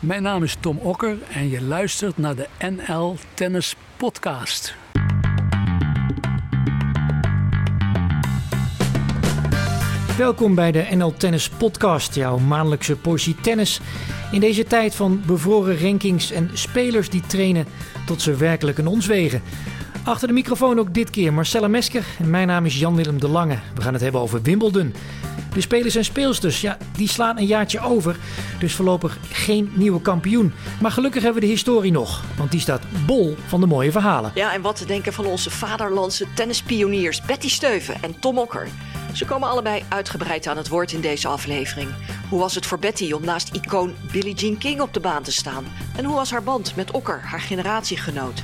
Mijn naam is Tom Okker en je luistert naar de NL Tennis Podcast. Welkom bij de NL Tennis Podcast, jouw maandelijkse portie tennis. In deze tijd van bevroren rankings en spelers die trainen tot ze werkelijk een ons wegen. Achter de microfoon ook dit keer Marcella Mesker en mijn naam is Jan-Willem de Lange. We gaan het hebben over Wimbledon. De spelers en speelsters, ja, die slaan een jaartje over. Dus voorlopig geen nieuwe kampioen. Maar gelukkig hebben we de historie nog. Want die staat bol van de mooie verhalen. Ja, en wat te denken van onze vaderlandse tennispioniers Betty Steuven en Tom Okker. Ze komen allebei uitgebreid aan het woord in deze aflevering. Hoe was het voor Betty om naast icoon Billie Jean King op de baan te staan? En hoe was haar band met Okker, haar generatiegenoot?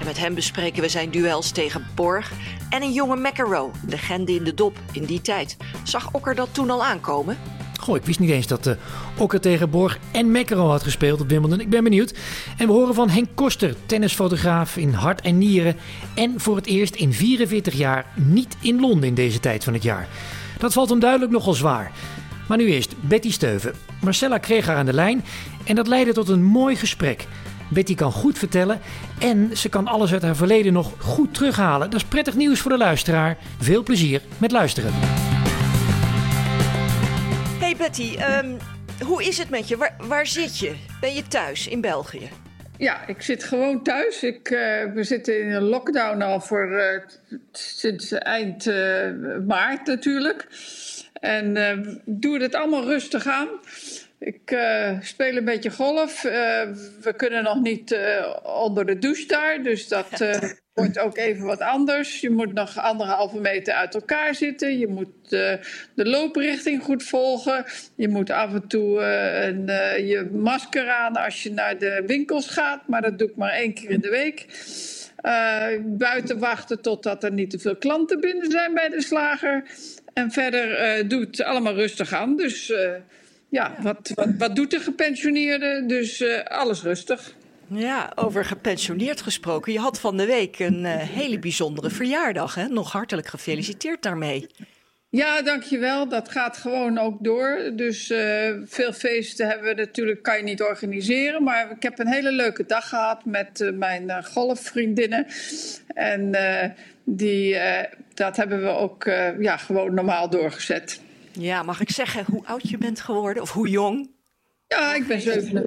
En met hem bespreken we zijn duels tegen Borg en een jonge McEnroe, legende in de dop in die tijd. Zag Okker dat toen al aankomen? Goh, ik wist niet eens dat uh, Okker tegen Borg en McEnroe had gespeeld op Wimbledon. Ik ben benieuwd. En we horen van Henk Koster, tennisfotograaf in hart en nieren. En voor het eerst in 44 jaar niet in Londen in deze tijd van het jaar. Dat valt hem duidelijk nogal zwaar. Maar nu eerst Betty Steuven. Marcella kreeg haar aan de lijn en dat leidde tot een mooi gesprek. Betty kan goed vertellen en ze kan alles uit haar verleden nog goed terughalen. Dat is prettig nieuws voor de luisteraar. Veel plezier met luisteren. Hey Betty, um, hoe is het met je? Waar, waar, zit je? Ben je thuis in België? Ja, ik zit gewoon thuis. Ik, uh, we zitten in een lockdown al voor uh, sinds eind uh, maart natuurlijk. En doe het allemaal rustig aan. Ik uh, speel een beetje golf. Uh, we kunnen nog niet uh, onder de douche daar, dus dat wordt ook even wat anders. Je moet nog anderhalve meter uit elkaar zitten. Je moet de looprichting goed volgen. Je moet af en toe een, je masker aan als je naar de winkels gaat, maar dat doe ik maar één keer in de week. buiten wachten totdat er niet te veel klanten binnen zijn bij de slager. En verder doe het allemaal rustig aan. Dus ja, wat, wat, wat doet de gepensioneerde? Dus uh, alles rustig. Ja, over gepensioneerd gesproken. Je had van de week een uh, hele bijzondere verjaardag. Hè? Nog hartelijk gefeliciteerd daarmee. Ja, dankjewel. Dat gaat gewoon ook door. Dus uh, veel feesten hebben we natuurlijk, kan je niet organiseren. Maar ik heb een hele leuke dag gehad met uh, mijn uh, golfvriendinnen. En die, dat hebben we ook ja, gewoon normaal doorgezet. Ja, mag ik zeggen hoe oud je bent geworden of hoe jong? Ja, ik ben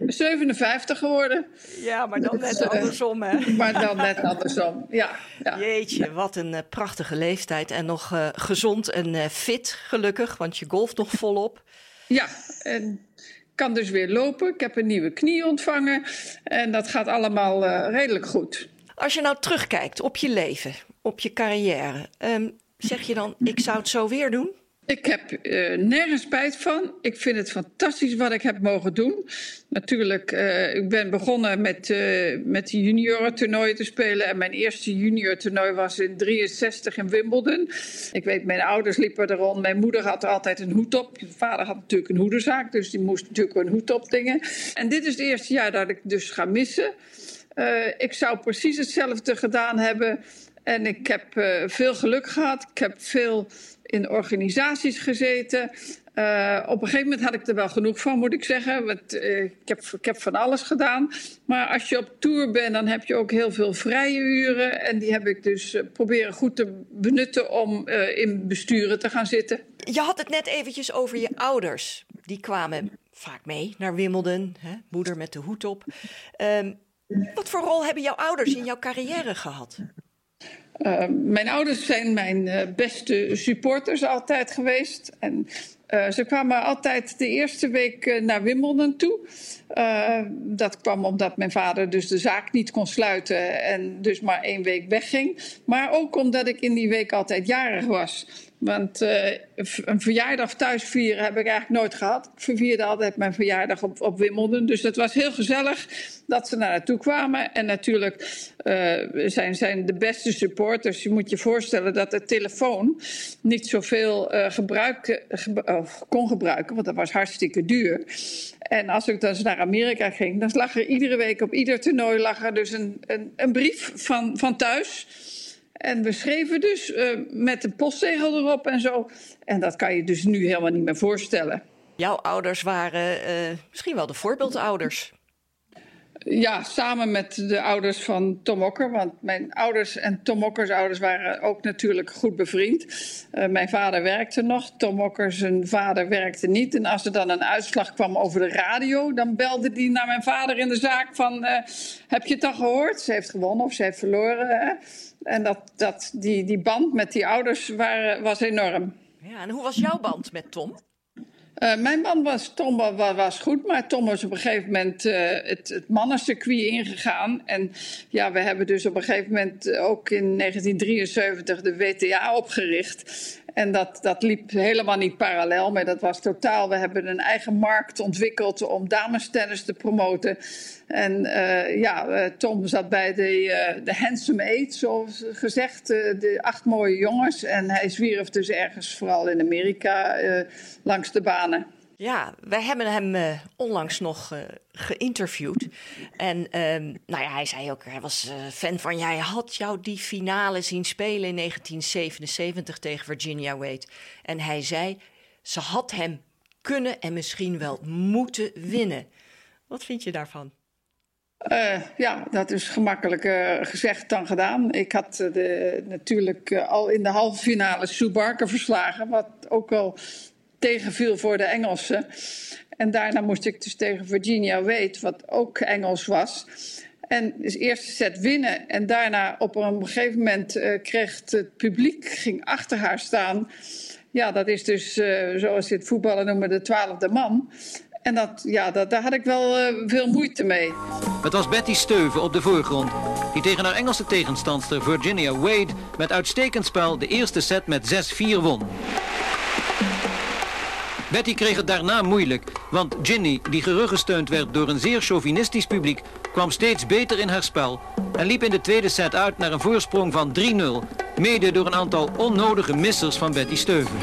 57 geworden. Ja, maar dan net dus, andersom, hè? Maar dan net andersom, ja. ja. Jeetje, wat een uh, prachtige leeftijd. En nog uh, gezond en uh, fit, gelukkig, want je golft nog volop. Ja, en kan dus weer lopen. Ik heb een nieuwe knie ontvangen. En dat gaat allemaal redelijk goed. Als je nou terugkijkt op je leven, op je carrière... Um, zeg je dan, ik zou het zo weer doen? Ik heb uh, nergens spijt van. Ik vind het fantastisch wat ik heb mogen doen. Natuurlijk, uh, ik ben begonnen met, uh, met de juniorentoernooien te spelen. En mijn eerste juniortoernooi was in 63 in Wimbledon. Ik weet, mijn ouders liepen er rond. Mijn moeder had altijd een hoed op. Mijn vader had natuurlijk een hoedenzaak, dus die moest natuurlijk een hoed op dingen. En dit is het eerste jaar dat ik dus ga missen. ik zou precies hetzelfde gedaan hebben. En ik heb veel geluk gehad. Ik heb veel in organisaties gezeten. Uh, op een gegeven moment had ik er wel genoeg van, moet ik zeggen. Want, uh, ik, heb, ik heb van alles gedaan. Maar als je op tour bent, dan heb je ook heel veel vrije uren. En die heb ik dus uh, proberen goed te benutten om in besturen te gaan zitten. Je had het net eventjes over je ouders. Die kwamen vaak mee naar Wimbledon. Hè? Moeder met de hoed op. Um, wat voor rol hebben jouw ouders in jouw carrière gehad? Uh, mijn ouders zijn mijn uh, beste supporters altijd geweest. En uh, ze kwamen altijd de eerste week naar Wimbledon toe. dat kwam omdat mijn vader dus de zaak niet kon sluiten en dus maar één week wegging. Maar ook omdat ik in die week altijd jarig was. Want uh, een verjaardag thuis vieren heb ik eigenlijk nooit gehad. Ik vervierde altijd mijn verjaardag op, op Wimbledon. Dus dat was heel gezellig dat ze naar naartoe kwamen. En natuurlijk uh, zijn, zijn de beste supporters. Je moet je voorstellen dat de telefoon niet zoveel uh, gebruik, ge, kon gebruiken. Want dat was hartstikke duur. En als ik dan naar Amerika ging, dan lag er iedere week op ieder toernooi lag er dus een, een, een brief van, van thuis en we schreven dus uh, met de postzegel erop en zo. En dat kan je dus nu helemaal niet meer voorstellen. Jouw ouders waren uh, misschien wel de voorbeeldouders. Ja, samen met de ouders van Tom Okker. Want mijn ouders en Tom Okkers ouders waren ook natuurlijk goed bevriend. Uh, mijn vader werkte nog, Tom Okker zijn vader werkte niet. En als er dan een uitslag kwam over de radio... dan belde die naar mijn vader in de zaak van... Heb je het al gehoord? Ze heeft gewonnen of ze heeft verloren. Hè? En dat, dat, die, die band met die ouders waren, was enorm. Ja, en hoe was jouw band met Tom? Uh, mijn man was, Tom was, was, goed, maar Tom was op een gegeven moment uh, het, het mannencircuit ingegaan. En ja, we hebben dus op een gegeven moment ook in 1973 de WTA opgericht. En dat, dat liep helemaal niet parallel, maar dat was totaal. We hebben een eigen markt ontwikkeld om damestennis te promoten. En uh, ja, uh, Tom zat bij de, uh, de Handsome Eight, zoals gezegd, de acht mooie jongens. En hij zwierf dus ergens, vooral in Amerika, langs de banen. Ja, wij hebben hem onlangs nog geïnterviewd. En uh, nou ja, hij zei ook, hij was fan van jij. had jou die finale zien spelen in 1977 tegen Virginia Wade. En hij zei, ze had hem kunnen en misschien wel moeten winnen. Wat vind je daarvan? Uh, ja, dat is gemakkelijker gezegd dan gedaan. Ik had de, natuurlijk al in de halve finale Sue Barker verslagen, wat ook al tegenviel voor de Engelsen. En daarna moest ik dus tegen Virginia Wade, wat ook Engels was. En dus eerste set winnen. En daarna op een gegeven moment kreeg het publiek, ging achter haar staan. Ja, dat is dus, zoals ze het voetballen noemen, de twaalfde man. En dat, ja, dat, daar had ik wel uh, veel moeite mee. Het was Betty Steuven op de voorgrond. Die tegen haar Engelse tegenstandster Virginia Wade met uitstekend spel de eerste set met 6-4 won. Betty kreeg het daarna moeilijk, want Ginny, die geruggesteund werd door een zeer chauvinistisch publiek, kwam steeds beter in haar spel en liep in de tweede set uit naar een voorsprong van 3-0, mede door een aantal onnodige missers van Betty Steuven.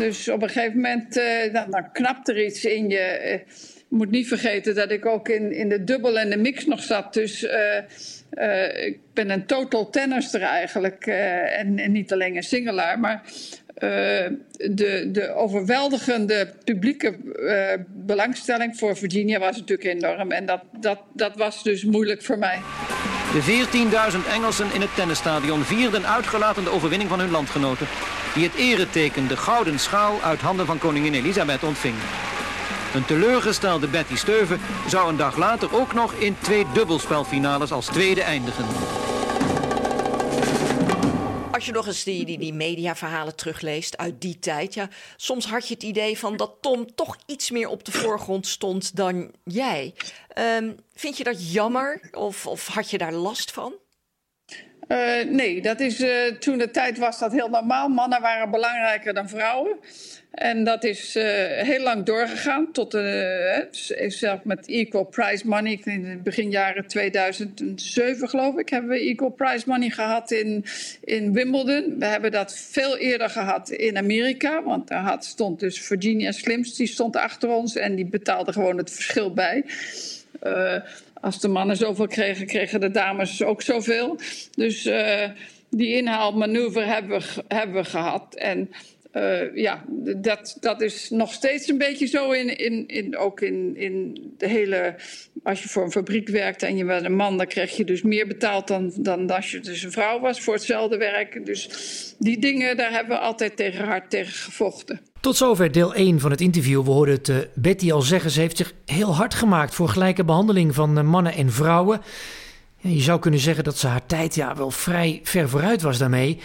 Dus op een gegeven moment uh, dan, dan, knapt er iets in je. Je moet niet vergeten dat ik ook in, in de dubbel en de mix nog zat. Dus uh, ik ben een total tennister eigenlijk. En, en, niet alleen een singelaar. Maar de, de, overweldigende publieke belangstelling voor Virginia was natuurlijk enorm. En dat, dat, dat was dus moeilijk voor mij. De 14.000 Engelsen in het tennisstadion vierden uitgelaten de overwinning van hun landgenoten. Die het ereteken, de gouden schaal, uit handen van koningin Elisabeth ontving. Een teleurgestelde Betty Steuven zou een dag later ook nog in twee dubbelspelfinales als tweede eindigen als je nog eens die, die, die mediaverhalen terugleest uit die tijd, ja, soms had je het idee van dat Tom toch iets meer op de voorgrond stond dan jij. Um, vind je dat jammer of, of had je daar last van? Uh, nee, dat is, uh, toen de tijd was dat heel normaal. Mannen waren belangrijker dan vrouwen. En dat is uh, heel lang doorgegaan, tot zelf met Equal Prize Money. In begin jaren 2007, geloof ik, hebben we Equal Prize Money gehad in, in Wimbledon. We hebben dat veel eerder gehad in Amerika, want daar stond dus Virginia Slims, die stond achter ons en die betaalde gewoon het verschil bij. Als de mannen zoveel kregen, kregen de dames ook zoveel. Dus uh, die inhaalmanoeuvre hebben we, hebben we gehad. En uh, ja, dat, dat is nog steeds een beetje zo in, in, in, ook in, in de hele... Als je voor een fabriek werkt en je bent een man... dan krijg je dus meer betaald dan, dan als je dus een vrouw was voor hetzelfde werk. Dus die dingen, daar hebben we altijd tegen hard tegen gevochten. Tot zover deel 1 van het interview. We hoorden het uh, Betty al zeggen. Ze heeft zich heel hard gemaakt voor gelijke behandeling van uh, mannen en vrouwen. Ja, je zou kunnen zeggen dat ze haar tijd ja, wel vrij ver vooruit was daarmee...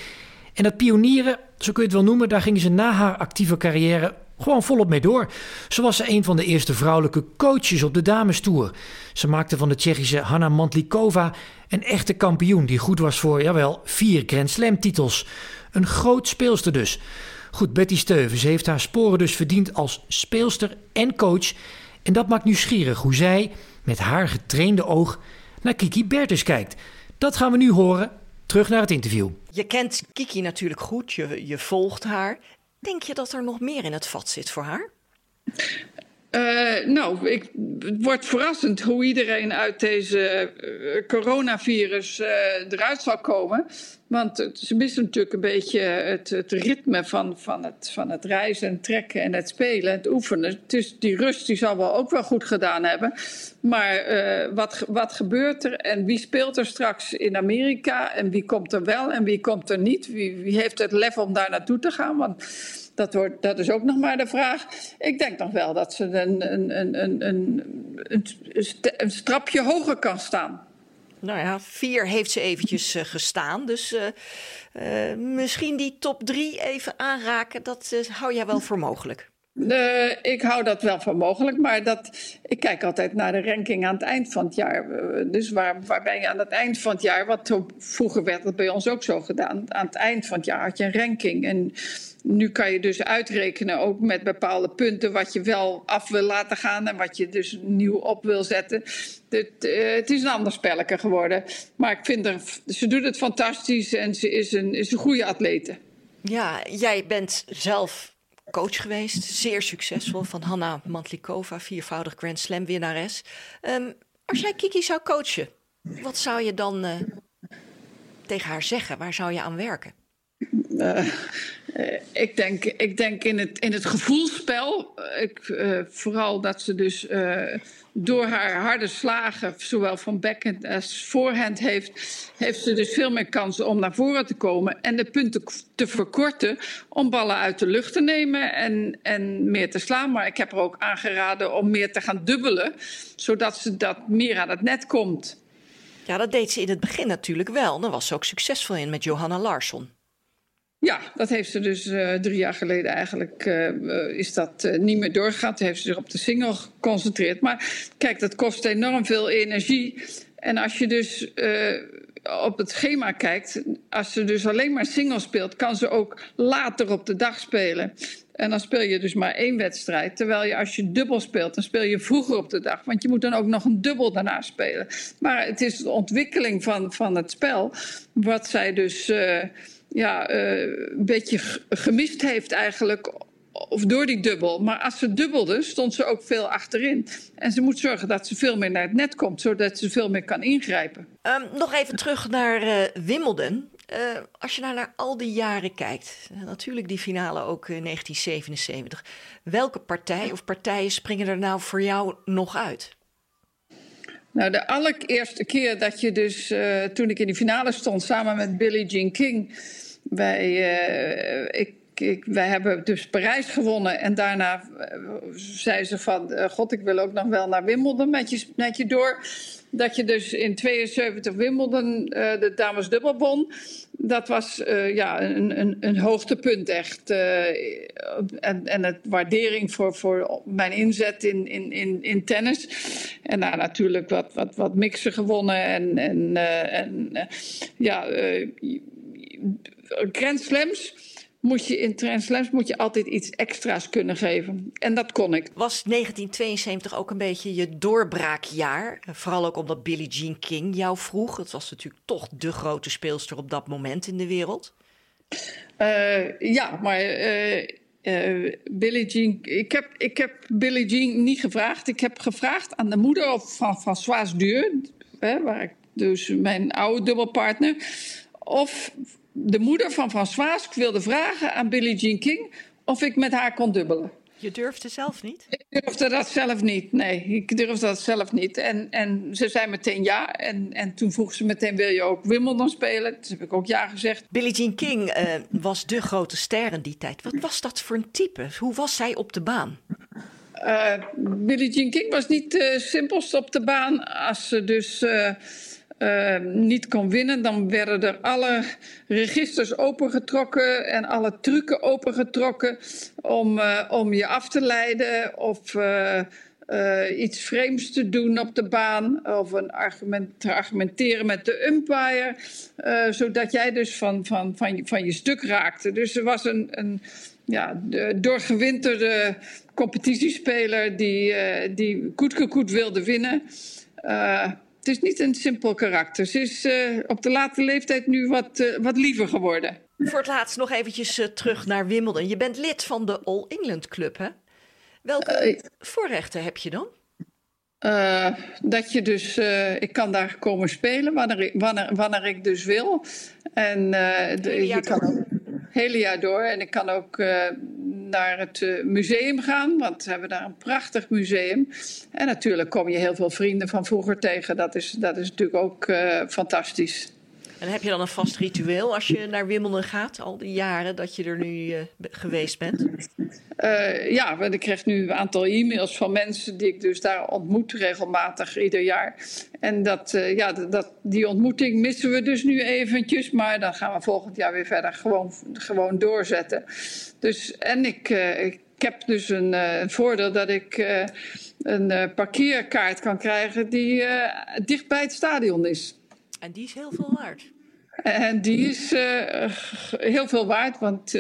En dat pionieren, zo kun je het wel noemen, daar gingen ze na haar actieve carrière gewoon volop mee door. Zo was ze een van de eerste vrouwelijke coaches op de damestoer. Ze maakte van de Tsjechische Hanna Mantlikova een echte kampioen die goed was voor, jawel, vier Grand Slam titels. Een groot speelster dus. Goed, Betty Steuvens heeft haar sporen dus verdiend als speelster en coach. En dat maakt nieuwsgierig hoe zij, met haar getrainde oog, naar Kiki Bertens kijkt. Dat gaan we nu horen Terug naar het interview. Je kent Kiki natuurlijk goed, je, je volgt haar. Denk je dat er nog meer in het vat zit voor haar? Uh, nou, ik, het wordt verrassend hoe iedereen uit deze uh, coronavirus uh, eruit zal komen. Want ze missen natuurlijk een beetje het, het ritme van, van, het, van het reizen en trekken en het spelen en het oefenen. Dus die rust die zal wel ook wel goed gedaan hebben. Maar wat, wat gebeurt er en wie speelt er straks in Amerika en wie komt er wel en wie komt er niet? Wie, wie heeft het lef om daar naartoe te gaan? Want dat, wordt, dat is ook nog maar de vraag. Ik denk nog wel dat ze een, een, een, een, een, een strapje hoger kan staan. Nou ja, vier heeft ze eventjes uh, gestaan. Dus uh, uh, misschien die top drie even aanraken, dat hou jij wel voor mogelijk. Ik hou dat wel voor mogelijk, maar dat, ik kijk altijd naar de ranking aan het eind van het jaar. Dus waar, waar ben je aan het eind van het jaar? Wat vroeger werd dat bij ons ook zo gedaan. Aan het eind van het jaar had je een ranking. En nu kan je dus uitrekenen, ook met bepaalde punten, wat je wel af wil laten gaan en wat je dus nieuw op wil zetten. Het, uh, het is een ander spelletje geworden. Maar ik vind er, ze doet het fantastisch en ze is een, is een goede atlete. Ja, jij bent zelf coach geweest. Zeer succesvol van Hanna Mantlikova, viervoudig Grand Slam winnares. Um, als jij Kiki zou coachen, wat zou je dan uh, tegen haar zeggen? Waar zou je aan werken? Uh, ik, denk, ik denk in het, in het gevoelsspel. Ik, uh, vooral dat ze dus door haar harde slagen, zowel van backhand als voorhand heeft, heeft ze dus veel meer kansen om naar voren te komen en de punten te verkorten om ballen uit de lucht te nemen en, en meer te slaan. Maar ik heb er ook aangeraden om meer te gaan dubbelen, zodat ze dat meer aan het net komt. Ja, dat deed ze in het begin natuurlijk wel. Dan was ze ook succesvol in met Johanna Larsson. Ja, dat heeft ze dus uh, drie jaar geleden eigenlijk uh, is dat niet meer doorgegaan. Toen heeft ze zich op de single geconcentreerd. Maar kijk, dat kost enorm veel energie. En als je dus op het schema kijkt, als ze dus alleen maar single speelt, kan ze ook later op de dag spelen. En dan speel je dus maar één wedstrijd. Terwijl je als je dubbel speelt, dan speel je vroeger op de dag. Want je moet dan ook nog een dubbel daarna spelen. Maar het is de ontwikkeling van, van het spel. Wat zij dus ja, uh, een beetje gemist heeft eigenlijk. Of door die dubbel. Maar als ze dubbelde, stond ze ook veel achterin. En ze moet zorgen dat ze veel meer naar het net komt, zodat ze veel meer kan ingrijpen. Um, nog even terug naar uh, Wimbledon. Uh, als je nou naar al die jaren kijkt, natuurlijk die finale ook in 1977. Welke partij of partijen springen er nou voor jou nog uit? Nou, de allereerste keer dat je dus, uh, toen ik in die finale stond samen met Billie Jean King, wij, uh, ik, ik, wij hebben dus Parijs gewonnen en daarna uh, zei ze van, god, ik wil ook nog wel naar Wimbledon met je, met je door dat je dus in 72 Wimbledon de dames dubbel won. Dat was ja, een, een, een, hoogtepunt echt. En, en het waardering voor, voor mijn inzet in, in, in, in tennis. En daar natuurlijk wat, wat, wat mixen gewonnen. En, en, en ja, Grand Slams moet je in Trans moet je altijd iets extra's kunnen geven. En dat kon ik. Was 1972 ook een beetje je doorbraakjaar? Vooral ook omdat Billie Jean King jou vroeg. Het was natuurlijk toch de grote speelster op dat moment in de wereld. Uh, ja, maar uh, uh, Billie Jean... Ik heb, ik heb Billie Jean niet gevraagd. Ik heb gevraagd aan de moeder van Françoise Duur... Hè, waar ik dus mijn oude dubbelpartner... of de moeder van François wilde vragen aan Billie Jean King of ik met haar kon dubbelen. Je durfde zelf niet? Ik durfde dat zelf niet, nee. Ik durfde dat zelf niet. En, en ze zei meteen ja. En, en toen vroeg ze meteen, wil je ook Wimbledon spelen? Dus heb ik ook ja gezegd. Billie Jean King uh, was de grote ster in die tijd. Wat was dat voor een type? Hoe was zij op de baan? Uh, Billie Jean King was niet de uh, simpelst op de baan. Als ze dus... Uh, uh, niet kon winnen, dan werden er alle registers opengetrokken en alle trucken opengetrokken om, uh, om je af te leiden of uh, iets vreemds te doen op de baan of een argument, te argumenteren met de umpire, zodat jij dus van, van, van, je, van je stuk raakte. Dus er was een, een ja, de doorgewinterde competitiespeler die, die koet wilde winnen. Het is niet een simpel karakter. Ze is uh, op de late leeftijd nu wat, uh, wat liever geworden. Voor het laatst nog eventjes uh, terug naar Wimbledon. Je bent lid van de All England Club, hè? Welke voorrechten heb je dan? dat je dus, ik kan daar komen spelen wanneer, wanneer, wanneer ik dus wil. En de, je kan ook hele jaar door. En ik kan ook naar het museum gaan, want we hebben daar een prachtig museum. En natuurlijk kom je heel veel vrienden van vroeger tegen. Dat is, dat is natuurlijk ook fantastisch. En heb je dan een vast ritueel als je naar Wimbledon gaat, al die jaren dat je er nu uh, geweest bent? Uh, ja, want ik krijg nu een aantal e-mails van mensen die ik dus daar ontmoet regelmatig ieder jaar. En dat, uh, ja, dat, die ontmoeting missen we dus nu eventjes, maar dan gaan we volgend jaar weer verder gewoon, gewoon doorzetten. Dus, en ik, ik heb dus een, een voordeel dat ik een parkeerkaart kan krijgen die dicht bij het stadion is. En die is heel veel waard. En die is heel veel waard, want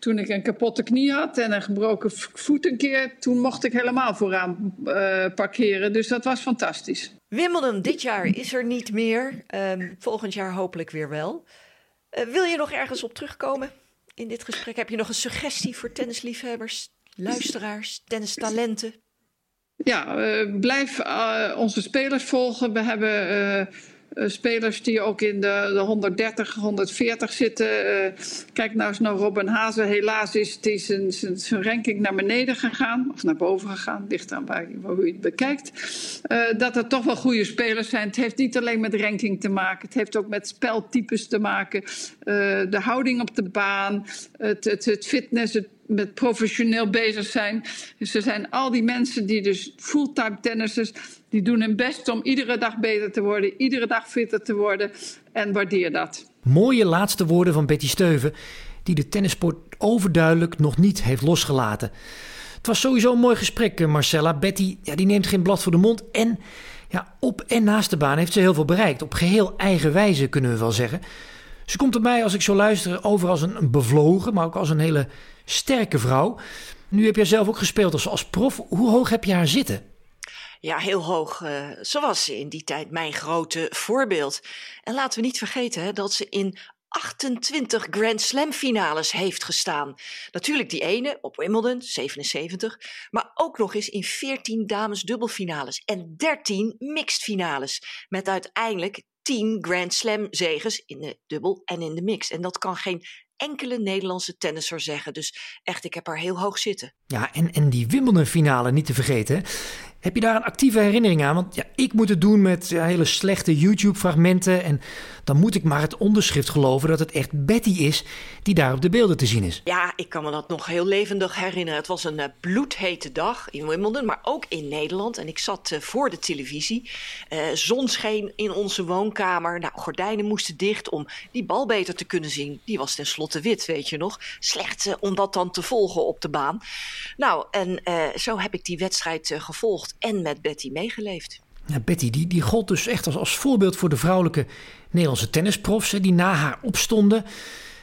toen ik een kapotte knie had en een gebroken voet een keer, toen mocht ik helemaal vooraan uh, parkeren. Dus dat was fantastisch. Wimbledon dit jaar is er niet meer. Um, volgend jaar hopelijk weer wel. wil je nog ergens op terugkomen in dit gesprek? Heb je nog een suggestie voor tennisliefhebbers, luisteraars, tennistalenten? Ja, blijf onze spelers volgen. We hebben spelers die ook in de, de 130, 140 zitten. Uh, kijk nou eens naar Robin Hazen. Helaas is, is zijn, zijn, zijn, ranking naar beneden gegaan. Of naar boven gegaan. Ligt aan waar, hoe je het bekijkt. Uh, dat er toch wel goede spelers zijn. Het heeft niet alleen met ranking te maken. Het heeft ook met speltypes te maken. de houding op de baan. Het, het, het fitness, het met professioneel bezig zijn. Dus er zijn al die mensen die dus fulltime tennissers, die doen hun best om iedere dag beter te worden, iedere dag fitter te worden en waardeer dat. Mooie laatste woorden van Betty Steuven, die de tennissport overduidelijk nog niet heeft losgelaten. Het was sowieso een mooi gesprek, Marcella. Betty ja, die neemt geen blad voor de mond en ja, op en naast de baan heeft ze heel veel bereikt. Op geheel eigen wijze kunnen we wel zeggen. Ze komt erbij, als ik zo luister, over als een bevlogen, maar ook als een hele sterke vrouw. Nu heb jij zelf ook gespeeld als, als prof. Hoe hoog heb je haar zitten? Ja, heel hoog. Uh, ze was in die tijd mijn grote voorbeeld. En laten we niet vergeten hè, dat ze in 28 Grand Slam finales heeft gestaan. Natuurlijk die ene op Wimbledon, 77, maar ook nog eens in 14 dames dubbelfinales en 13 mixed finales. Met uiteindelijk 10 Grand Slam zegens in de dubbel en in de mix. En dat kan geen enkele Nederlandse tennisser zeggen. Dus echt, ik heb haar heel hoog zitten. Ja, en, en die Wimbledon finale niet te vergeten. Heb je daar een actieve herinnering aan? Want ja, ik moet het doen met hele slechte YouTube-fragmenten. En dan moet ik maar het onderschrift geloven dat het echt Betty is die daar op de beelden te zien is. Ja, ik kan me dat nog heel levendig herinneren. Het was een uh, bloedhete dag in Wimbledon, maar ook in Nederland. En ik zat uh, voor de televisie. Uh, zon scheen in onze woonkamer. Nou, gordijnen moesten dicht om die bal beter te kunnen zien. Die was tenslotte wit, weet je nog. Slecht om dat dan te volgen op de baan. Nou, en zo heb ik die wedstrijd gevolgd en met Betty meegeleefd. Ja, Betty die, die gold dus echt als, als voorbeeld voor de vrouwelijke Nederlandse tennisprofs die na haar opstonden.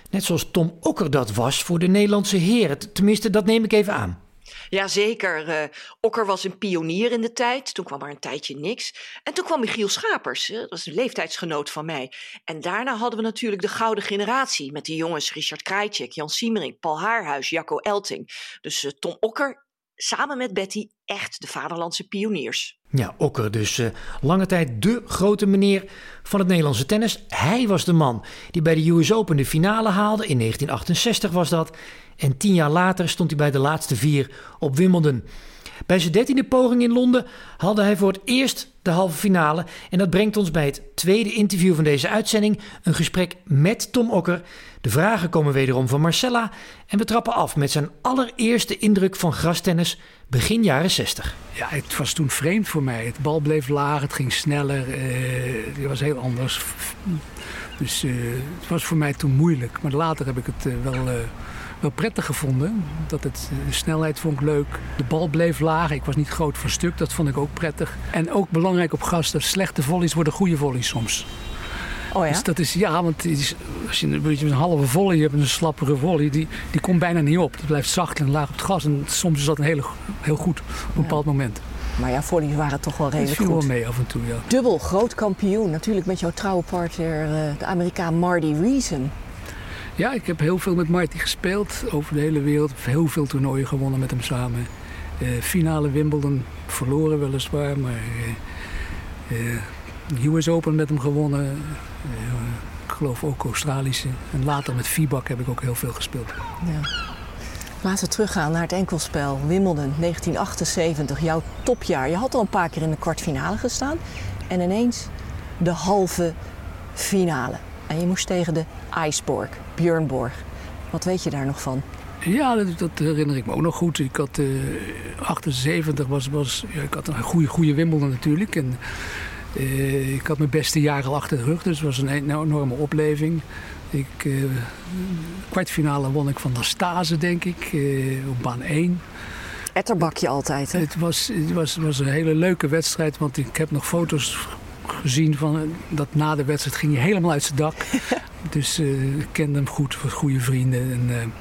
Net zoals Tom Okker dat was voor de Nederlandse heren. Tenminste, dat neem ik even aan. Jazeker. Uh, Okker was een pionier in de tijd. Toen kwam er een tijdje niks. En toen kwam Michiel Schapers. dat was een leeftijdsgenoot van mij. En daarna hadden we natuurlijk de gouden generatie. Met die jongens Richard Krajcek, Jan Siemering, Paul Haarhuis, Jacco Elting. Dus uh, Tom Okker samen met Betty echt de vaderlandse pioniers. Ja, Okker dus uh, lange tijd de grote meneer van het Nederlandse tennis. Hij was de man die bij de US Open de finale haalde. In 1968 was dat. En tien jaar later stond hij bij de laatste vier op Wimbledon. Bij zijn dertiende poging in Londen haalde hij voor het eerst de halve finale. En dat brengt ons bij het tweede interview van deze uitzending. Een gesprek met Tom Okker. De vragen komen wederom van Marcella. En we trappen af met zijn allereerste indruk van grastennis begin jaren 60. Ja, het was toen vreemd voor mij. Het bal bleef laag, het ging sneller. Uh, het was heel anders. Dus uh, het was voor mij toen moeilijk. Maar later heb ik het uh, wel wel prettig gevonden. Dat het, de snelheid vond ik leuk. De bal bleef laag. Ik was niet groot van stuk. Dat vond ik ook prettig. En ook belangrijk op gas. Dat slechte volleys worden goede volleys soms. Oh ja? Dus dat is, ja, want is, als je een, beetje een halve volley hebt, een slappere volley, die, die komt bijna niet op. Die blijft zacht en laag op het gas. En soms is dat een hele, heel goed op een bepaald moment. Maar ja, volleys waren toch wel redelijk goed. wel mee af en toe, ja. Dubbel groot kampioen. Natuurlijk met jouw trouwe partner, eh, de Amerikaan Marty Reason. Ja, ik heb heel veel met Marty gespeeld over de hele wereld. Heel veel toernooien gewonnen met hem samen. Eh, finale Wimbledon verloren weliswaar, maar uh, US Open met hem gewonnen. ik geloof ook Australische. En later met FIBAC heb ik ook heel veel gespeeld. Ja. Laten we teruggaan naar het enkelspel. Wimbledon 1978, jouw topjaar. Je had al een paar keer in de kwartfinale gestaan. En ineens de halve finale. En je moest tegen de Iceborg, Björn Borg. Wat weet je daar nog van? Ja, dat, dat, herinner ik me ook nog goed. Ik had uh, eh, 78 was, was ja, ik had een goede, goede Wimbledon natuurlijk. En, uh, ik had mijn beste jaren al achter de rug, dus het was een enorme opleving. Ik, uh, kwartfinale won ik van Nastase, denk ik, op baan 1. Etterbakje altijd, hè? Het was, het was, was een hele leuke wedstrijd, want ik heb nog foto's gezien van dat na de wedstrijd ging hij helemaal uit zijn dak. dus ik kende hem goed, was goede vrienden. En,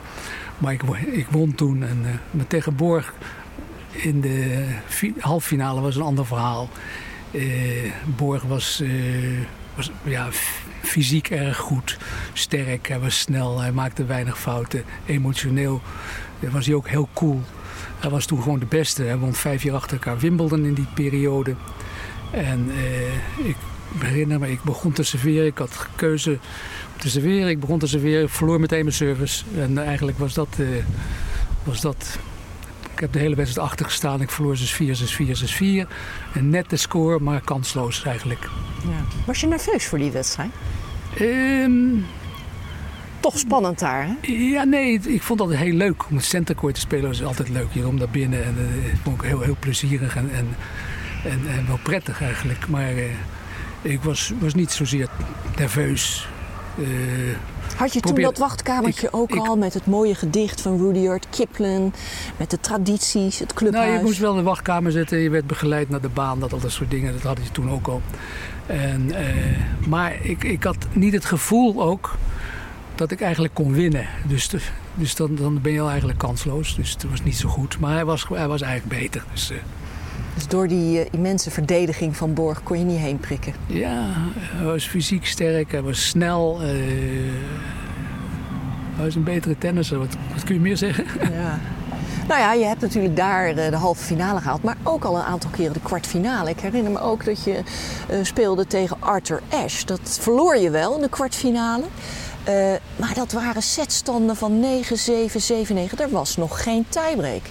maar ik, ik won toen. En uh, met tegen Borg in de halve finale was een ander verhaal. Borg was, was ja, fysiek erg goed, sterk, hij was snel, hij maakte weinig fouten. Emotioneel was hij ook heel cool. Hij was toen gewoon de beste. Hij won vijf jaar achter elkaar Wimbledon in die periode. En ik herinner me, ik begon te serveren. Ik had keuze te serveren. Ik begon te serveren, ik verloor meteen mijn service. En eigenlijk was dat, uh, was dat... Ik heb de hele wedstrijd achter gestaan. Ik verloor 6-4, 6-4, 6-4. En net de score, maar kansloos eigenlijk. Ja. Was je nerveus voor die wedstrijd? Um, Toch spannend daar, hè? Ja, nee. Ik vond het heel leuk om het centercourt te spelen. was altijd leuk hier om daar binnen. En uh, vond ik heel, heel plezierig en, en, en, en wel prettig eigenlijk. Maar... Uh, ik was, was niet zozeer nerveus. Uh, Had je toen dat wachtkamertje ook al met het mooie gedicht van Rudyard Kipling, met de tradities, het clubhuis? Nou, je moest wel in de wachtkamer zitten, je werd begeleid naar de baan, dat, al dat soort dingen, dat had je toen ook al. En, uh, maar ik, ik had niet het gevoel ook dat ik eigenlijk kon winnen. Dus, dus dan, dan ben je al eigenlijk kansloos. Dus het was niet zo goed. Maar hij was, hij was eigenlijk beter. Dus, dus door die uh, immense verdediging van Borg kon je niet heen prikken? Ja, hij was fysiek sterk, hij was snel. Uh, hij was een betere tennisser, wat, wat kun je meer zeggen? Ja. Nou ja, je hebt natuurlijk daar de, de, halve finale gehaald, maar ook al een aantal keren de kwartfinale. Ik herinner me ook dat je uh, speelde tegen Arthur Ashe. Dat verloor je wel in de kwartfinale. Uh, maar dat waren setstanden van 9-7, 7-9. Er was nog geen tiebreak.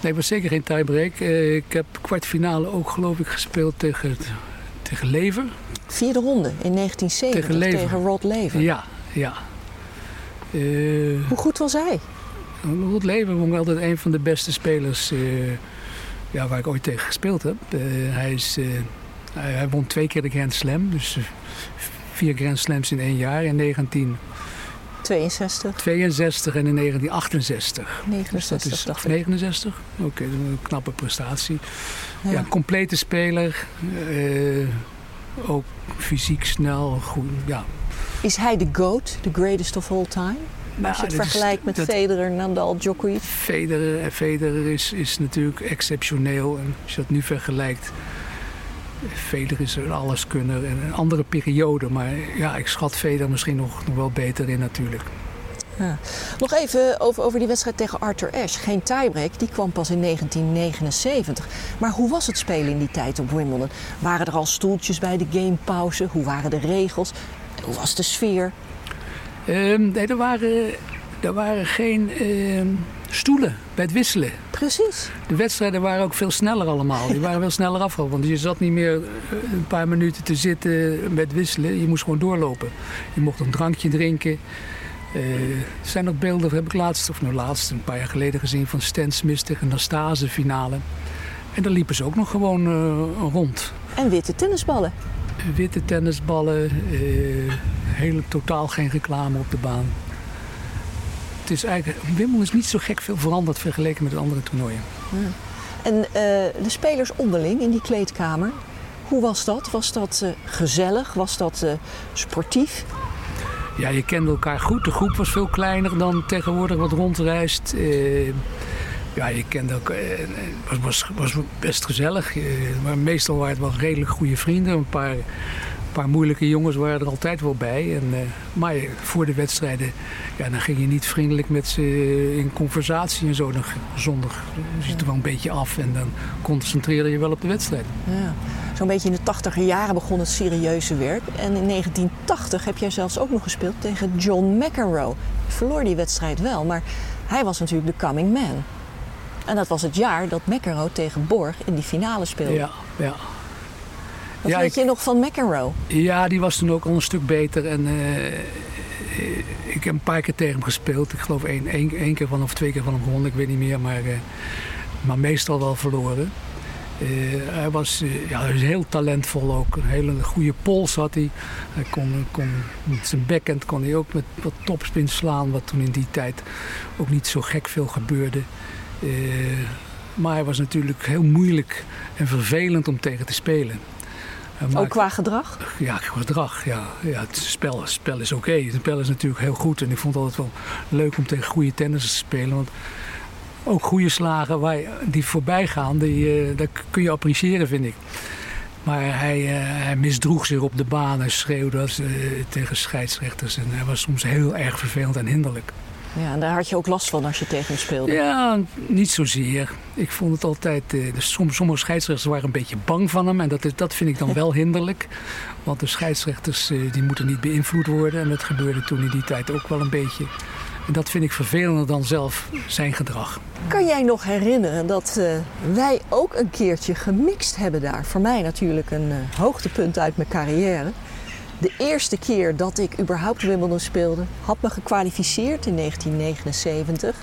Nee, was zeker geen tiebreak. Uh, ik heb kwartfinale ook geloof ik gespeeld tegen, tegen Lever. Vierde ronde in 1970 tegen, Lever. tegen Rod Lever. Ja, ja. Uh, Hoe goed was hij? Rod Lever vond ik altijd een van de beste spelers uh, ja, waar ik ooit tegen gespeeld heb. hij, is, hij, hij, won twee keer de Grand Slam. Dus vier Grand Slams in één jaar. In 19... 62. 62 en in 1968. 69, dus dat is, 69? Oké, okay, een knappe prestatie. Ja, ja complete speler. Uh, ook fysiek snel. Goed, ja. Is hij de GOAT, the greatest of all time? Nou, Als je het vergelijkt met dat, Federer, Nadal, Djokovic. Federer, Federer is, is natuurlijk exceptioneel. En als je dat nu vergelijkt Veder is een alleskunner en een andere periode. Maar ja, ik schat Veder misschien nog, nog wel beter in natuurlijk. Ja. Nog even over, over die wedstrijd tegen Arthur Ashe. Geen tiebreak, die kwam pas in 1979. Maar hoe was het spelen in die tijd op Wimbledon? Waren er al stoeltjes bij de gamepauze? Hoe waren de regels? Hoe was de sfeer? Um, nee, er waren, er waren geen... Uh stoelen bij het wisselen. Precies. De wedstrijden waren ook veel sneller allemaal. Die waren veel sneller afgelopen. Want je zat niet meer eh, een paar minuten te zitten met wisselen. Je moest gewoon doorlopen. Je mocht een drankje drinken. Uh, er zijn nog beelden, heb ik laatst, of nou laatst, een paar jaar geleden gezien van Stan Smith tegen Nastase finale. En daar liepen ze ook nog gewoon uh, rond. En witte tennisballen. Witte tennisballen, uh, hele, totaal geen reclame op de baan het is eigenlijk, Wimbledon is niet zo gek veel veranderd vergeleken met de andere toernooien. Ja. En uh, de spelers onderling in die kleedkamer, hoe was dat? Was dat uh, gezellig? Was dat uh, sportief? Ja, je kende elkaar goed. De groep was veel kleiner dan tegenwoordig wat rondreist. ja, je kende elkaar. Het was, was, was best gezellig. maar meestal waren het wel redelijk goede vrienden. Een paar paar moeilijke jongens waren er altijd wel bij. En, eh, maar voor de wedstrijden, ja, dan ging je niet vriendelijk met ze in conversatie en zo. Dan zondag zit er wel een beetje af en dan concentreerde je wel op de wedstrijd. Ja. Zo'n beetje in de tachtiger jaren begon het serieuze werk. En in 1980 heb jij zelfs ook nog gespeeld tegen John McEnroe. Je verloor die wedstrijd wel, maar hij was natuurlijk de coming man. En dat was het jaar dat McEnroe tegen Borg in die finale speelde. Ja, ja. Wat Ja, weet ik- je nog van McEnroe? Ja, die was toen ook al een stuk beter. En eh, ik heb een paar keer tegen hem gespeeld. Ik geloof één, één, één keer van of twee keer van hem gewonnen. Ik weet niet meer. Maar, eh, maar meestal wel verloren. Eh, hij was eh, ja, hij was heel talentvol ook. Een hele goede pols had hij. Hij kon, kon met zijn backhand kon hij ook met wat topspin slaan. Wat toen in die tijd ook niet zo gek veel gebeurde. Eh, maar hij was natuurlijk heel moeilijk en vervelend om tegen te spelen. Ook qua gedrag? ja, gedrag. Ja. Ja, het spel, het spel is oké. Het spel is natuurlijk heel goed. En ik vond het altijd wel leuk om tegen goede tennissers te spelen. Want ook goede slagen waar, die voorbij gaan, die, eh, dat kun je appreciëren, vind ik. Maar hij, eh, hij misdroeg zich op de baan. Hij schreeuwde als, eh, tegen scheidsrechters. En hij was soms heel erg vervelend en hinderlijk. Ja, en daar had je ook last van als je tegen hem speelde. Ja, niet zozeer. Ik vond het altijd. eh, dus som- sommige scheidsrechters waren een beetje bang van hem. En dat, is, dat vind ik dan wel hinderlijk. Want de scheidsrechters eh, die moeten niet beïnvloed worden. En dat gebeurde toen in die tijd ook wel een beetje. En dat vind ik vervelender dan zelf zijn gedrag. Kan jij nog herinneren dat eh, wij ook een keertje gemixt hebben daar? Voor mij natuurlijk een eh, hoogtepunt uit mijn carrière. De eerste keer dat ik überhaupt Wimbledon speelde, had me gekwalificeerd in 1979.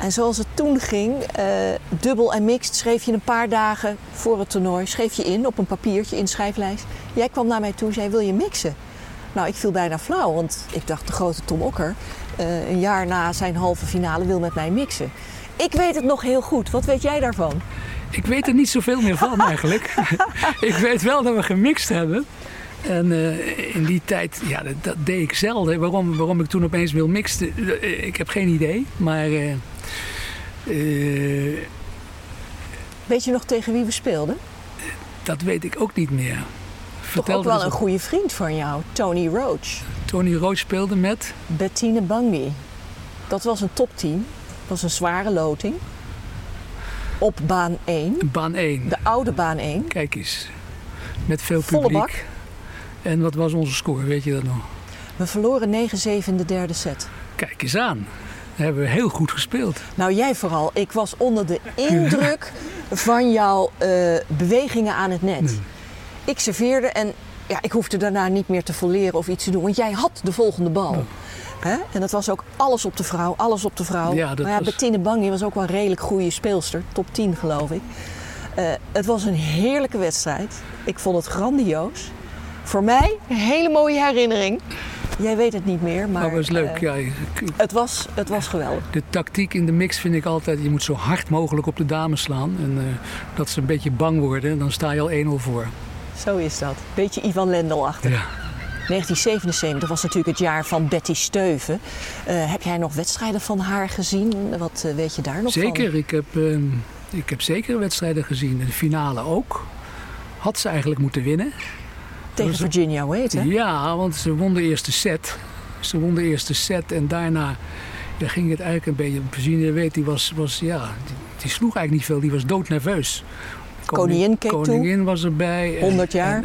En zoals het toen ging, eh, dubbel en mixed, schreef je een paar dagen voor het toernooi, schreef je in op een papiertje, in schrijflijst. Jij kwam naar mij toe en zei, wil je mixen? Nou, ik viel bijna flauw, want ik dacht, de grote Tom Okker, eh, een jaar na zijn halve finale, wil met mij mixen. Ik weet het nog heel goed. Wat weet jij daarvan? Ik weet er niet zoveel meer van eigenlijk. ik weet wel dat we gemixt hebben. En eh, in die tijd, ja, dat, dat deed ik zelden. Waarom, waarom ik toen opeens wil mixen, eh, ik heb geen idee. Maar eh, eh, Weet je nog tegen wie we speelden? dat weet ik ook niet meer. Toch Vertel ook wel een op. goede vriend van jou, Tony Roach. Tony Roach speelde met. Bettine Bangi. Dat was een topteam. Dat was een zware loting. Op baan 1, Baan 1. de oude baan 1. Kijk eens. Met veel Volle publiek. bak. En wat was onze score, weet je dat nog? We verloren 9-7 in de derde set. Kijk eens aan. Dat hebben we heel goed gespeeld. Nou, jij vooral. Ik was onder de indruk van jouw eh, bewegingen aan het net. Ik serveerde en ja, ik hoefde daarna niet meer te volleren of iets te doen. Want jij had de volgende bal. Hè? En dat was ook alles op de vrouw, alles op de vrouw. Ja, dat maar ja, was- Bettine Bangi was ook wel een redelijk goede speelster. Top 10 geloof ik. Eh, het was een heerlijke wedstrijd. Ik vond het grandioos. Voor mij een hele mooie herinnering. Jij weet het niet meer, maar dat was leuk. eh, ja, het, was, het was geweldig. De tactiek in de mix vind ik altijd, je moet zo hard mogelijk op de dames slaan. En eh, dat ze een beetje bang worden, dan sta je al 1-0 voor. Zo is dat. Beetje Ivan Lendl achter. Ja. 1977 was natuurlijk het jaar van Betty Steuven. Eh, heb jij nog wedstrijden van haar gezien? Wat weet je daar nog van? Zeker, ik heb, ik heb zeker wedstrijden gezien. De finale ook. Had ze eigenlijk moeten winnen. Tegen was- Virginia Wade, hè? Ja, want ze won de eerste set. Ze won de eerste set en daarna ja, ging het eigenlijk een beetje... Virginia weet, die was, was ja, die, die sloeg eigenlijk niet veel. Die was doodnerveus. Koningin keek toe. Koningin was erbij. En- 100 jaar. en,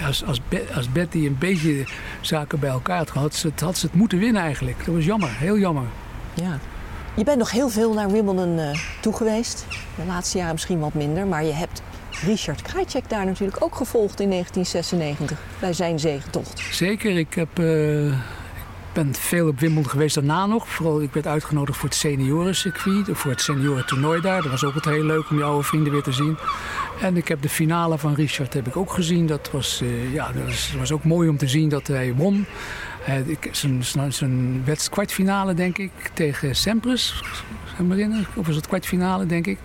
eh, als, als, Be- als Betty een beetje zaken bij elkaar had gehad, had ze, het, had ze het moeten winnen eigenlijk. Dat was jammer, heel jammer. Ja. Je bent nog heel veel naar Wimbledon eh toe geweest. De laatste jaren misschien wat minder. Maar je hebt Richard Krajcek daar natuurlijk ook gevolgd in 1996. Bij zijn zegentocht. Zeker, ik heb... ik ben veel op Wimbledon geweest daarna nog. Vooral, ik werd uitgenodigd voor het seniorencircuit, voor het seniorentoernooi daar. Dat was ook altijd heel leuk om je oude vrienden weer te zien. En ik heb de finale van Richard heb ik ook gezien. Dat was, eh, ja, dat was, was ook mooi om te zien dat hij won. Ik- Zijn zijn- kwartfinale, denk ik, tegen herinneren? Of was het kwartfinale, denk ik.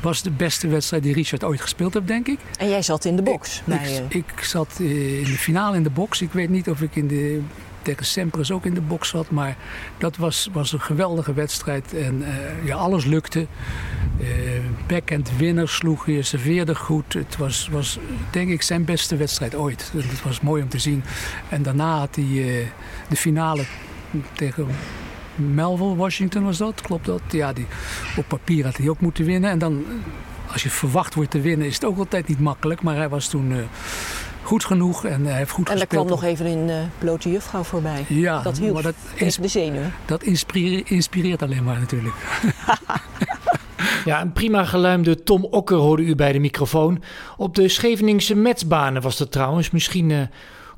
Was de beste wedstrijd die Richard ooit gespeeld heeft, denk ik. En jij zat in de box. eh, Ik, ik zat eh, in de finale in de box. Ik weet niet of ik in de tegen Sempres ook in de box zat. Maar dat was, was een geweldige wedstrijd. En ja, alles lukte. backhand winner sloeg je, serveerde goed. Het was, was denk ik zijn beste wedstrijd ooit. Het was mooi om te zien. En daarna had hij de finale tegen Melville, Washington was dat, klopt dat? Ja, die, op papier had hij ook moeten winnen. En dan, als je verwacht wordt te winnen, is het ook altijd niet makkelijk. Maar hij was toen uh, goed genoeg en hij heeft goed en gespeeld. En er kwam nog even een uh, blote juffrouw voorbij. Ja, dat hielp maar dat de zenuwen. Dat inspireert, inspireert alleen maar natuurlijk. Ja, een prima geluimde Tom Okker hoorde u bij de microfoon. Op de Scheveningse Metsbanen was dat trouwens. Misschien uh,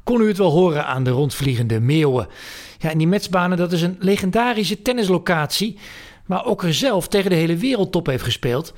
kon u het wel horen aan de rondvliegende meeuwen. Ja, en die Metsbanen, dat is een legendarische tennislocatie. Waar Okker zelf tegen de hele wereldtop heeft gespeeld.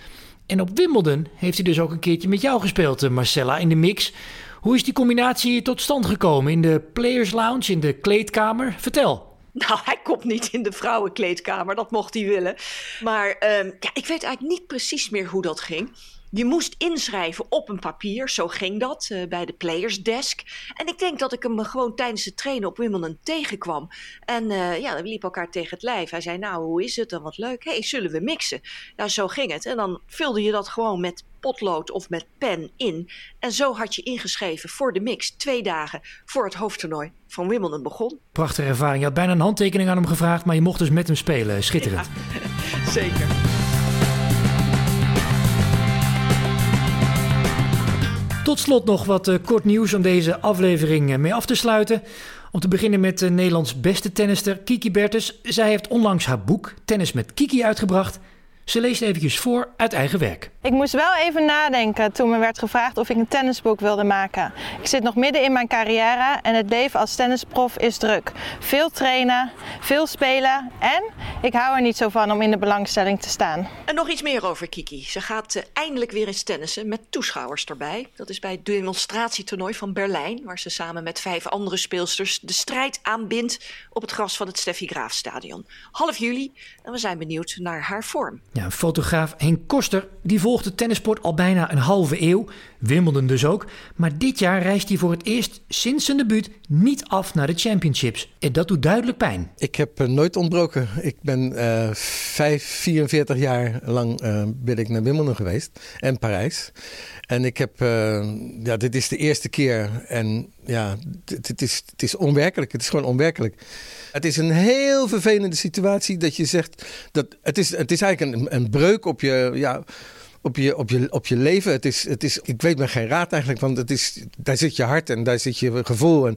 En op Wimbledon heeft hij dus ook een keertje met jou gespeeld, eh, Marcella, in de mix. Hoe is die combinatie tot stand gekomen? In de Players Lounge, in de kleedkamer? Vertel. Nou, hij komt niet in de vrouwenkleedkamer, dat mocht hij willen. Maar uh, ja, ik weet eigenlijk niet precies meer hoe dat ging. Je moest inschrijven op een papier, zo ging dat, uh, bij de players desk. En ik denk dat ik hem gewoon tijdens het trainen op Wimbledon tegenkwam. En uh, ja, we liepen elkaar tegen het lijf. Hij zei, nou, hoe is het dan, wat leuk. hey, zullen we mixen? Nou, zo ging het. En dan vulde je dat gewoon met potlood of met pen in. En zo had je ingeschreven voor de mix twee dagen voor het hoofdtoernooi van Wimbledon begon. Prachtige ervaring. Je had bijna een handtekening aan hem gevraagd, maar je mocht dus met hem spelen. Schitterend. Ja, zeker. Tot slot nog wat uh, kort nieuws om deze aflevering uh, mee af te sluiten. Om te beginnen met uh, Nederlands beste tennister Kiki Bertens. Zij heeft onlangs haar boek Tennis met Kiki uitgebracht. Ze leest eventjes voor uit eigen werk. Ik moest wel even nadenken toen me werd gevraagd of ik een tennisboek wilde maken. Ik zit nog midden in mijn carrière en het leven als tennisprof is druk. Veel trainen, veel spelen en ik hou er niet zo van om in de belangstelling te staan. En nog iets meer over Kiki. Ze gaat uh, eindelijk weer eens tennissen met toeschouwers erbij. Dat is bij het demonstratietoernooi van Berlijn, waar ze samen met vijf andere speelsters de strijd aanbindt op het gras van het Steffi Graaf Stadion. Half juli en we zijn benieuwd naar haar vorm. Ja, fotograaf Henk Koster die volgt de tennisport al bijna een halve eeuw. Wimbledon dus ook. Maar dit jaar reist hij voor het eerst sinds zijn debuut niet af naar de championships. En dat doet duidelijk pijn. Ik heb uh, nooit ontbroken. Ik ben uh, 5, 44 jaar lang uh, ben ik naar Wimbledon geweest. En Parijs. En ik heb, uh, ja, dit is de eerste keer. En ja, het, is, het is onwerkelijk. Het is gewoon onwerkelijk. Het is een heel vervelende situatie dat je zegt dat het is, het is eigenlijk een, een breuk op je. Ja, op je, op je, op je leven. Het is, het is, ik weet me geen raad eigenlijk, want het is, daar zit je hart en daar zit je gevoel. En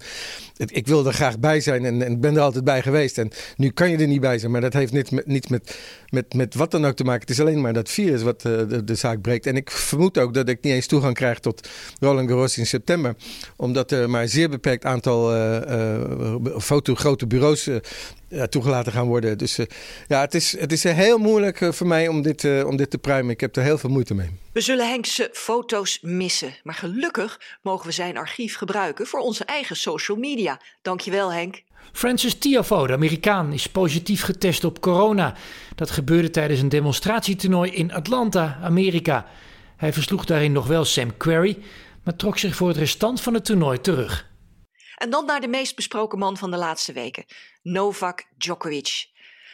het, ik wil er graag bij zijn en, en ben er altijd bij geweest. En nu kan je er niet bij zijn, maar dat heeft niet met, niet met, met, met wat dan ook te maken. Het is alleen maar dat virus wat uh, de, de, zaak breekt. En ik vermoed ook dat ik niet eens toegang krijg tot Roland Garros in september. Omdat er maar een zeer beperkt aantal uh, foto, grote bureaus ja, toegelaten gaan worden. Dus uh, ja, het is, het is heel moeilijk uh, voor mij om dit, uh, om dit te pruimen. Ik heb er heel veel moeite mee. We zullen Henkse foto's missen. Maar gelukkig mogen we zijn archief gebruiken voor onze eigen social media. Dankjewel Henk. Francis Tiafoe, de Amerikaan, is positief getest op corona. Dat gebeurde tijdens een demonstratietoernooi in Atlanta, Amerika. Hij versloeg daarin nog wel Sam Querrey, maar trok zich voor het restant van het toernooi terug. En dan naar de meest besproken man van de laatste weken, Novak Djokovic.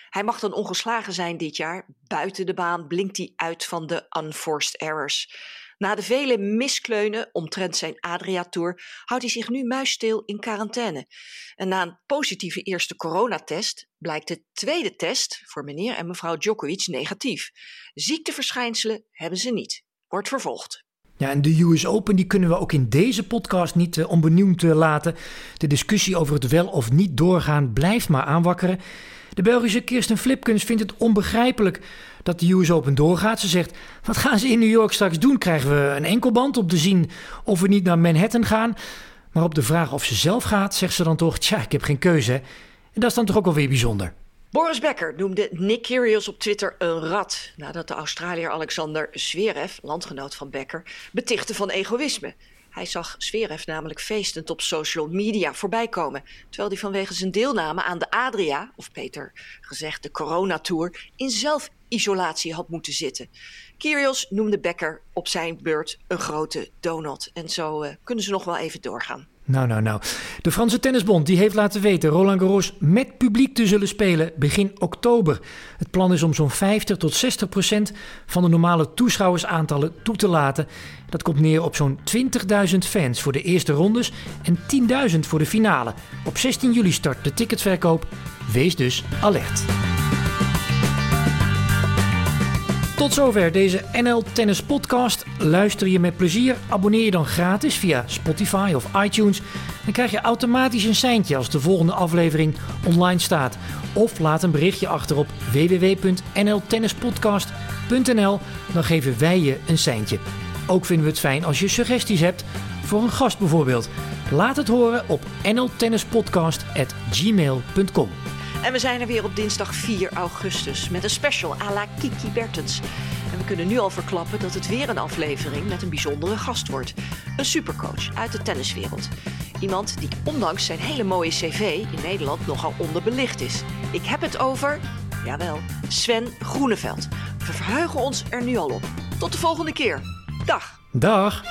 Hij mag dan ongeslagen zijn dit jaar. Buiten de baan blinkt hij uit van de unforced errors. Na de vele miskleunen omtrent zijn Adria-tour houdt hij zich nu muisstil in quarantaine. En na een positieve eerste coronatest blijkt de tweede test voor meneer en mevrouw Djokovic negatief. Ziekteverschijnselen hebben ze niet. Wordt vervolgd. Ja, en de US Open die kunnen we ook in deze podcast niet uh, onbenoemd uh, laten. De discussie over het wel of niet doorgaan blijft maar aanwakkeren. De Belgische Kirsten Flipkens vindt het onbegrijpelijk dat de US Open doorgaat. Ze zegt, wat gaan ze in New York straks doen? Krijgen we een enkelband om te zien of we niet naar Manhattan gaan? Maar op de vraag of ze zelf gaat, zegt ze dan toch, tja, ik heb geen keuze. En dat is dan toch ook alweer bijzonder. Boris Becker noemde Nick Kyrgios op Twitter een rat... nadat de Australiër Alexander Zverev, landgenoot van Becker, betichtte van egoïsme. Hij zag Zverev namelijk feestend op social media voorbij komen... terwijl hij vanwege zijn deelname aan de Adria, of beter gezegd de coronatour... in isolatie had moeten zitten. Kyrios noemde Becker op zijn beurt een grote donut. En zo uh, kunnen ze nog wel even doorgaan. Nou, nou, nou. De Franse Tennisbond die heeft laten weten Roland Garros met publiek te zullen spelen begin oktober. Het plan is om zo'n 50 tot 60 procent van de normale toeschouwersaantallen toe te laten. Dat komt neer op zo'n 20.000 fans voor de eerste rondes en 10.000 voor de finale. Op 16 juli start de ticketverkoop. Wees dus alert. Tot zover deze NL Tennis Podcast. Luister je met plezier? Abonneer je dan gratis via Spotify of iTunes. Dan krijg je automatisch een seintje als de volgende aflevering online staat. Of laat een berichtje achter op www.nltennispodcast.nl. Dan geven wij je een seintje. Ook vinden we het fijn als je suggesties hebt voor een gast bijvoorbeeld. Laat het horen op nltennispodcast.gmail.com. En we zijn er weer op dinsdag 4 augustus met een special à la Kiki Bertens. En we kunnen nu al verklappen dat het weer een aflevering met een bijzondere gast wordt. Een supercoach uit de tenniswereld. Iemand die ondanks zijn hele mooie cv in Nederland nogal onderbelicht is. Ik heb het over, jawel, Sven Groeneveld. We verheugen ons er nu al op. Tot de volgende keer. Dag. Dag.